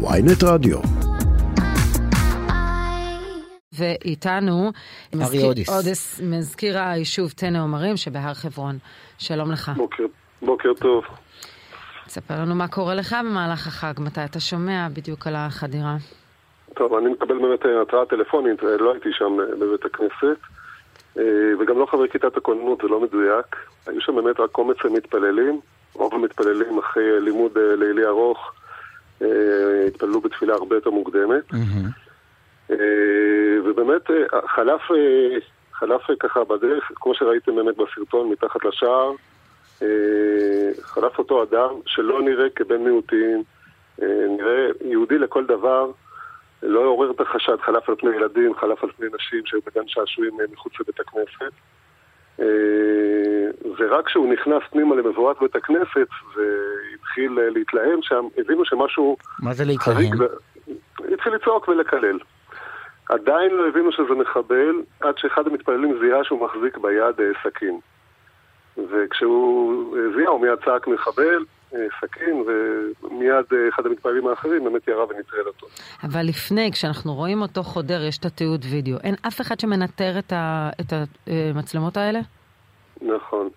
ויינט רדיו. ואיתנו ארי אודיס. אודס, מזכיר היישוב תנא עומרים שבהר חברון. שלום לך. בוקר, בוקר טוב. תספר לנו מה קורה לך במהלך החג, מתי אתה שומע בדיוק על החדירה. טוב, אני מקבל באמת אה, התראה טלפונית, אה, לא הייתי שם אה, בבית הכנסת, וגם לא חבר כיתת הכוננות, זה לא מדויק. היו שם באמת רק קומץ מתפללים, רוב המתפללים אחרי לימוד לילי ארוך, התפללו בתפילה הרבה יותר מוקדמת. אה, ובאמת אה, חלף, אה, חלף אה, ככה בדרך, כמו שראיתם באמת בסרטון מתחת לשער, אה, חלף אותו אדם שלא נראה כבן מיעוטים, אה, נראה יהודי לכל דבר, לא עורר את החשד, חלף על פני ילדים, חלף על פני נשים שהיו בגן שעשועים אה, מחוץ לבית הכנסת. ורק כשהוא נכנס פנימה למבואת בית הכנסת והתחיל אה, להתלהם שם, הבינו שמשהו מה זה להתלהם? ו- התחיל לצעוק ולקלל. עדיין לא הבינו שזה מחבל, עד שאחד המתפללים זיהה שהוא מחזיק ביד אה, סכין. וכשהוא אה, זיהה, הוא מיד צעק מחבל, סכין, ומיד אחד המתפללים האחרים באמת ירה ונטרל אותו. אבל לפני, כשאנחנו רואים אותו חודר, יש את התיעוד וידאו. אין אף אחד שמנטר את ה- את המצלמות האלה? נכון.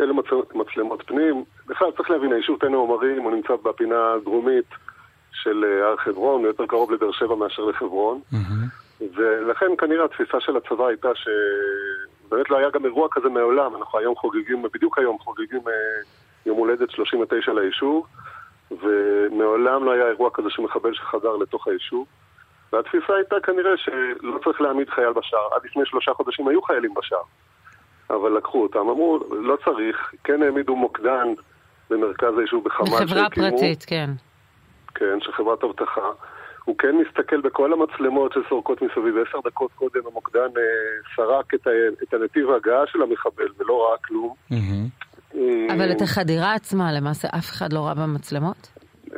אלה מצ- מצלמות פנים. בכלל, צריך להבין, היישוב תנא עומרים, הוא נמצא בפינה הדרומית של אה, הר חברון, הוא יותר קרוב לבאר שבע מאשר לחברון. ולכן כנראה התפיסה של הצבא הייתה שבאמת לא היה גם אירוע כזה מעולם. אנחנו היום חוגגים, בדיוק היום חוגגים אה, יום הולדת 39 ליישוב, ומעולם לא היה אירוע כזה שמחבל שחדר לתוך היישוב. והתפיסה הייתה כנראה שלא צריך להעמיד חייל בשער. עד לפני שלושה חודשים היו חיילים בשער, אבל לקחו אותם. אמרו, לא צריך, כן העמידו מוקדן במרכז היישוב בחמ"ל בחברה שהקימו. פרטית, כן. כן, של חברת אבטחה. הוא כן מסתכל בכל המצלמות שסורקות מסביב. עשר דקות קודם המוקדן אה, סרק את, ה, את הנתיב ההגעה של המחבל ולא ראה כלום. מהמם. אה, אבל את החדירה עצמה, למעשה אף אחד לא ראה במצלמות?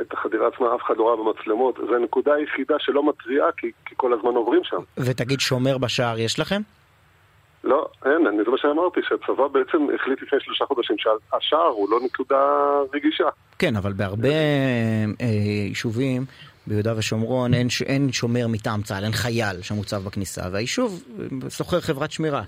את החדירה עצמה אף אחד לא ראה במצלמות. זו הנקודה היחידה שלא מתריעה, כי, כי כל הזמן עוברים שם. ותגיד, שומר בשער יש לכם? לא, אין, אני, זה מה שאמרתי, שהצבא בעצם החליט לפני שלושה חודשים שהשער הוא לא נקודה רגישה. כן, אבל בהרבה אה, יישובים ביהודה ושומרון אין, ש- אין שומר מטעם צה"ל, אין חייל שמוצב בכניסה, והיישוב אה, שוכר חברת שמירה.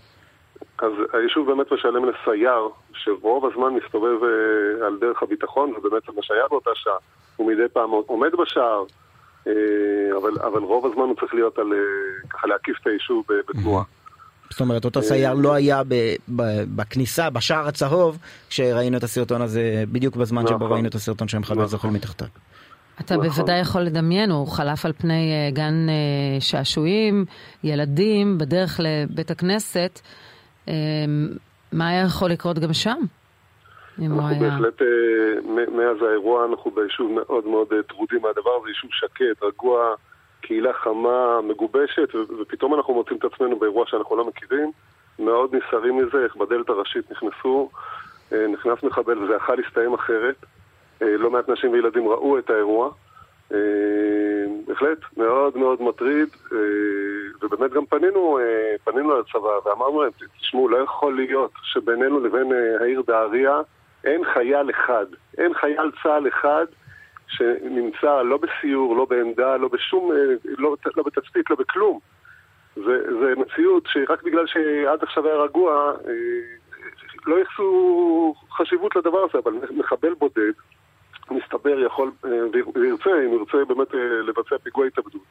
אז היישוב באמת משלם לסייר, שרוב הזמן מסתובב אה, על דרך הביטחון, ובאמת זה מה שהיה באותה שעה. הוא מדי פעם עומד בשער, אה, אבל, אבל רוב הזמן הוא צריך להיות על, אה, ככה להקיף את היישוב ב- בתנועה. זאת אומרת, אותו סייר לא היה ב, ב, בכניסה, בשער הצהוב, כשראינו את הסרטון הזה, בדיוק בזמן שבו נכון. ראינו את הסרטון שהמחבל נכון. זוכר מתחתיו. אתה נכון. בוודאי יכול לדמיין, הוא חלף על פני אה, גן אה, שעשועים, ילדים, בדרך לבית הכנסת. אה, מה היה יכול לקרות גם שם? אנחנו היה... בהחלט, מאז האירוע אנחנו ביישוב מאוד מאוד טרודים מהדבר הזה, יישוב שקט, רגוע, קהילה חמה, מגובשת, ופתאום אנחנו מוצאים את עצמנו באירוע שאנחנו לא מכירים, מאוד נסערים מזה, איך בדלת הראשית נכנסו, אה, נכנס מחבל וזה יכול להסתיים אחרת. אה, לא מעט נשים וילדים ראו את האירוע. אה, בהחלט, מאוד מאוד מטריד, ובאמת גם פנינו, פנינו לצבא ואמרנו להם, תשמעו, לא יכול להיות שבינינו לבין העיר דהריה אין חייל אחד, אין חייל צה"ל אחד שנמצא לא בסיור, לא בעמדה, לא בשום, אה, לא, לא בתצפית, לא בכלום. זה מציאות שרק בגלל שעד עכשיו היה רגוע, אה, לא ייחסו חשיבות לדבר הזה, אבל מחבל בודד, מסתבר, יכול, אה, וירצה, אם ירצה באמת אה, לבצע פיגוע התאבדות,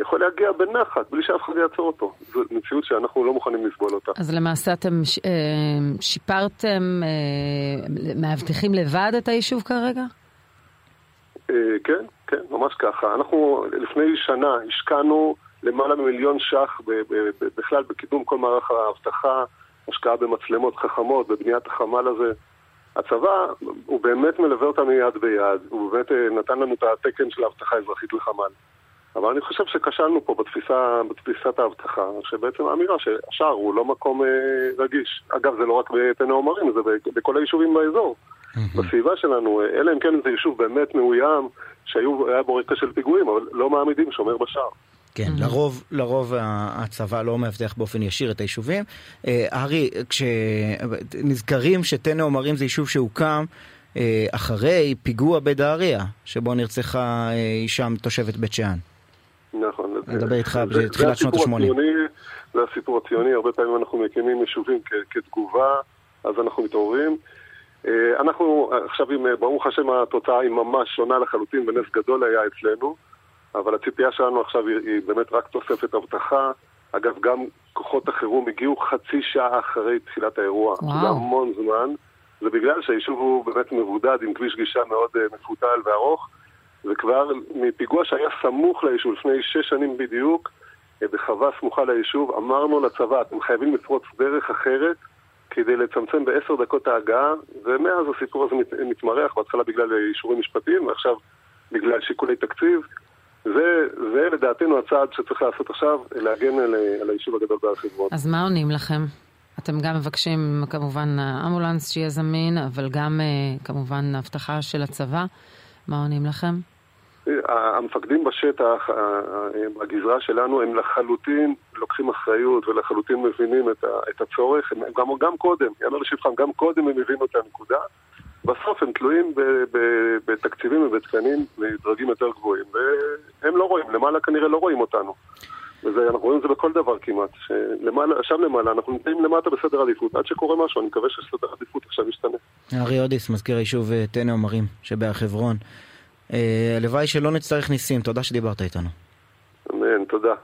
יכול להגיע בנחת, בלי שאף אחד יעצור אותו. זו מציאות שאנחנו לא מוכנים לסבול אותה. אז למעשה אתם ש- אה, שיפרתם, אה, מאבטחים לבד את היישוב כרגע? אה, כן, כן, ממש ככה. אנחנו לפני שנה השקענו למעלה ממיליון ש"ח בכלל בקידום כל מערך האבטחה, השקעה במצלמות חכמות, בבניית החמ"ל הזה. הצבא, הוא באמת מלווה אותנו יד ביד, הוא באמת אה, נתן לנו את התקן של האבטחה האזרחית לחמ"ל. אבל אני חושב שכשלנו פה בתפיסה, בתפיסת האבטחה, שבעצם האמירה שהשער הוא לא מקום אה, רגיש. אגב, זה לא רק בתנא עומרים, זה בכל היישובים באזור. בסביבה שלנו, אה, אלא אם כן זה יישוב באמת מאוים, שהיה בו רקע של פיגועים, אבל לא מעמידים שומר בשער. כן, לרוב, לרוב ה- הצבא לא מאבטח באופן ישיר את היישובים. אה, ארי, כשנזכרים שתנא עומרים זה יישוב שהוקם אחרי פיגוע בדהריה, שבו נרצחה אישה תושבת בית שאן. נכון. אני מדבר איתך בתחילת שנות ה-80. זה הסיפור הציוני, הרבה פעמים אנחנו מקימים יישובים כתגובה, אז אנחנו מתעוררים. אנחנו, עכשיו, ברוך השם, התוצאה היא ממש שונה לחלוטין, ונס גדול היה אצלנו, אבל הציפייה שלנו עכשיו היא, היא באמת רק תוספת אבטחה. אגב, גם כוחות החירום הגיעו חצי שעה אחרי תחילת האירוע. וואו. זה המון זמן. זה בגלל שהיישוב הוא באמת מבודד עם כביש גישה מאוד uh, מפותל וארוך, וכבר מפיגוע שהיה סמוך ליישוב לפני שש שנים בדיוק, בחווה סמוכה ליישוב, אמרנו לצבא, אתם חייבים לפרוץ דרך אחרת כדי לצמצם בעשר דקות ההגעה, ומאז הסיפור הזה מת, מתמרח, בהתחלה בגלל אישורים משפטיים, ועכשיו בגלל שיקולי תקציב. זה, זה לדעתנו הצעד שצריך לעשות עכשיו, להגן על, על היישוב הגדול בהר חברון. אז מה עונים לכם? אתם גם מבקשים כמובן אמבולנס שיהיה זמין, אבל גם כמובן הבטחה של הצבא. מה עונים לכם? המפקדים בשטח, בגזרה שלנו, הם לחלוטין לוקחים אחריות ולחלוטין מבינים את, הצורך. הם גם, גם קודם, יאמר לשבחם, גם קודם הם הבינו את הנקודה. בסוף הם תלויים בתקציבים ובתקנים מדרגים יותר גבוהים, והם לא רואים, למעלה כנראה לא רואים אותנו. ואנחנו רואים את זה בכל דבר כמעט, שלמעלה, שם למעלה, אנחנו נמצאים למטה בסדר עדיפות, עד שקורה משהו, אני מקווה שסדר עדיפות עכשיו ישתנה. ארי אודיס, מזכיר היישוב תנא עומרים שבהר חברון. אה, הלוואי שלא נצטרך ניסים, תודה שדיברת איתנו. אמן, תודה.